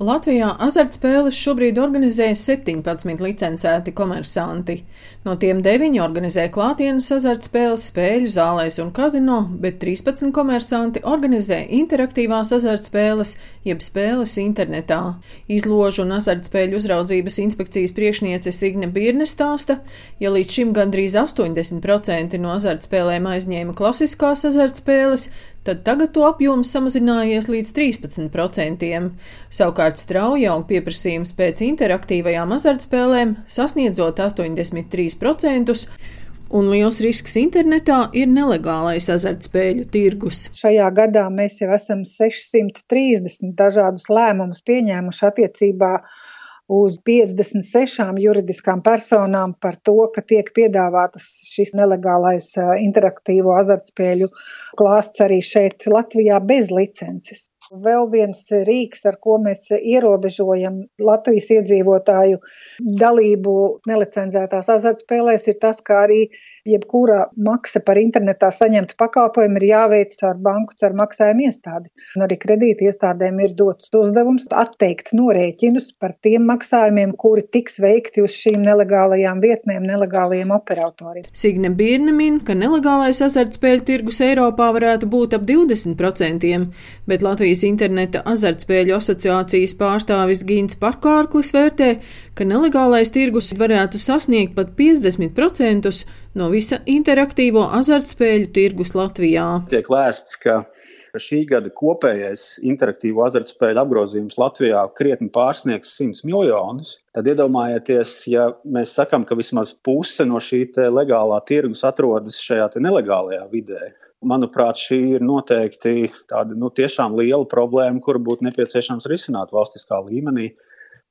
Latvijā azartspēles šobrīd organizē 17 licencēti komersanti. No tiem 9 organizē klātienes azartspēles spēļu zālēs un kazino, bet 13 komersanti organizē interaktīvās azartspēles, jeb spēles internetā. Izložu un azartspēļu uzraudzības inspekcijas priekšniece Signe Birne stāsta, ja līdz šim gandrīz 80% no azartspēlēm aizņēma klasiskās azartspēles, tad tagad to apjoms samazinājies līdz 13%. Savukārt strauji aug pieprasījums pēc interaktīvajām azartspēlēm, sasniedzot 83%. Un liels risks internetā ir nelegālais azartspēļu tirgus. Šajā gadā mēs jau esam 630 dažādus lēmumus pieņēmuši attiecībā uz 56 juridiskām personām par to, ka tiek piedāvātas šis nelegālais interaktīvo azartspēļu klāsts arī šeit Latvijā bez licences. Vēl viens rīks, ar ko mēs ierobežojam Latvijas iedzīvotāju dalību nelicenzētās azartspēlēs, ir tas, ka arī jebkura maksa par internetā saņemtu pakalpojumu ir jāveic caur banku, caur maksājumu iestādi. Un arī kredīti iestādēm ir dots uzdevums atteikt norēķinus par tiem maksājumiem, kuri tiks veikti uz šīm nelegālajām vietnēm, nelegālajiem operatoriem. Signe Birna min, ka nelegālais azartspēļu tirgus Eiropā varētu būt ap 20%, bet Latvijas Latvijas interneta azartspēļu asociācijas pārstāvis Gīns Parkārklis vērtē, ka nelegālais tirgus varētu sasniegt pat 50% no visa interaktīvo azartspēļu tirgus Latvijā. Tiek lēsts, ka šī gada kopējais interaktīvo azartspēļu apgrozījums Latvijā krietni pārsniegs 100 miljonus. Tad iedomājieties, ja mēs sakām, ka vismaz puse no šī legālā tirgus atrodas šajā nelegālajā vidē. Manuprāt, šī ir noteikti tāda nu, tiešām liela problēma, kuru būtu nepieciešams risināt valstiskā līmenī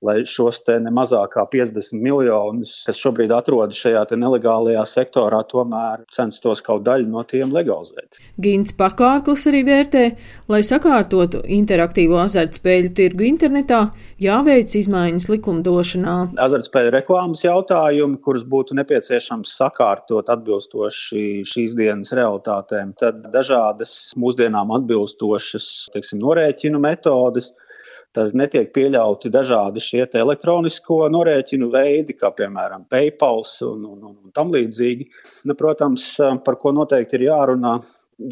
lai šos te ne mazāk kā 50 miljonus, kas šobrīd atrodas šajā nelegālajā sektorā, tomēr censtos kaut daļu no tiem legalizēt. Gins Pakārklis arī vērtē, lai sakārtotu interaktīvo azartspēļu tirgu internetā, jāveic izmaiņas likumdošanā. Azartspēļu reklāmas jautājumi, kurus būtu nepieciešams sakārtot atbilstoši šīs dienas realitātēm, tad dažādas mūsdienām atbilstošas, teiksim, norēķinu metodes tad netiek pieļauti dažādi šie elektronisko norēķinu veidi, kā piemēram PayPal un, un, un, un tam līdzīgi. Nu, protams, par ko noteikti ir jārunā,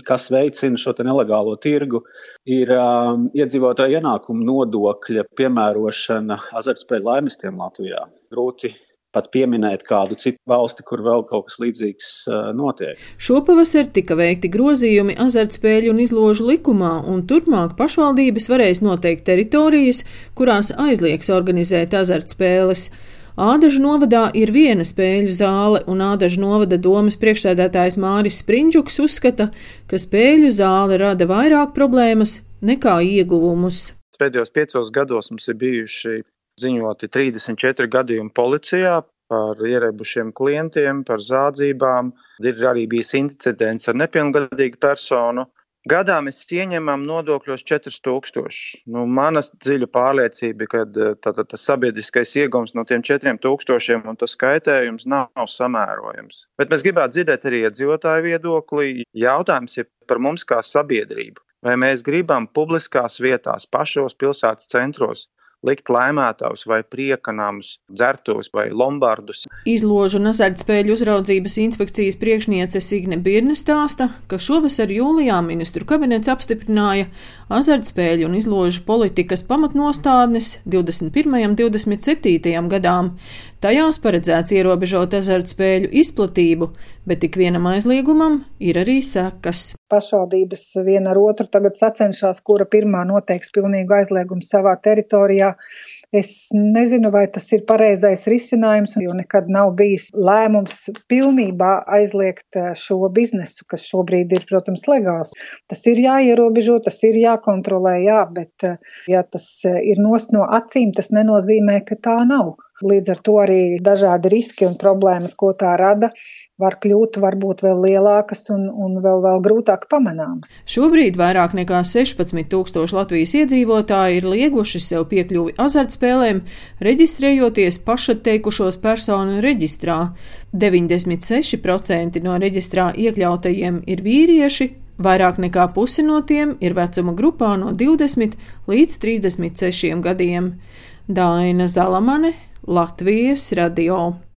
kas veicina šo nelegālo tirgu, ir um, iedzīvotāju ienākumu nodokļa piemērošana azartspēļu laimestiem Latvijā. Grūti pat pieminēt kādu citu valsti, kur vēl kaut kas līdzīgs notiek. Šopavasar tika veikti grozījumi azartspēļu un izložu likumā, un turpmāk pašvaldības varēs noteikt teritorijas, kurās aizliegs organizēt azartspēles. Ādažu novadā ir viena spēļu zāle, un Ādažu novada domas priekšsēdētājs Māris Sprindžuks uzskata, ka spēļu zāle rada vairāk problēmas nekā ieguvumus. Pēdējos piecos gados mums ir bijuši ziņoti 34 gadījumi policijā par ierebušiem klientiem, par zādzībām. Ir arī bijis incidents ar nepilngadīgu personu. Gadā mēs ieņemam nodokļos 4000. Nu, mana dziļa pārliecība, ka tātad tas sabiedriskais iegums no tiem 4000 un tas skaitējums nav, samērojams. Bet mēs gribētu dzirdēt arī iedzīvotāju viedokli. Jautājums ir par mums kā sabiedrību. Vai mēs gribam publiskās vietās, pašos pilsētas centros likt laimētājus vai priekanamus, dzertos vai lombardus. Izložu un azartspēļu uzraudzības inspekcijas priekšniece Signe Birne stāsta, ka šovasar jūlijā ministru kabinets apstiprināja azartspēļu un izložu politikas pamatnostādnes 21. un 27. gadām. Tajās paredzēts ierobežot azartspēļu izplatību, bet tik vienam aizliegumam ir arī sekas. Pašvaldības viena ar otru tagad sacenšas, kura pirmā noteiks pilnīgu aizliegumu savā teritorijā. Es nezinu, vai tas ir pareizais risinājums, jo nekad nav bijis lēmums pilnībā aizliegt eh, šo biznesu, kas šobrīd ir, protams, legāls. Tas ir jāierobežo, tas ir jākontrolē, jā, bet eh, ja tas eh, ir nost no acīm, tas nenozīmē, ka tā nav. Līdz ar to arī dažādi riski un problēmas, ko tā rada, var kļūt varbūt vēl lielākas un, un vēl, vēl grūtāk pamanāmas. Šobrīd vairāk nekā 16 tūkstoši Latvijas iedzīvotāji ir lieguši sev piekļuvi azartspēlēm, reģistrējoties pašatteikušos personu reģistrā. 96% no reģistrā iekļautajiem ir vīrieši, Vairāk nekā pusi no tiem ir vecuma grupā no 20 līdz 36 gadiem. Daina Zalamane, Latvijas radio.